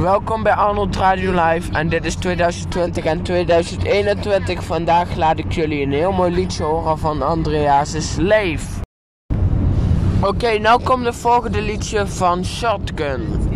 Welkom bij Arnold Radio Live en dit is 2020 en 2021. Vandaag laat ik jullie een heel mooi liedje horen van Andreas' Leef. Oké, nou komt het volgende liedje van Shotgun.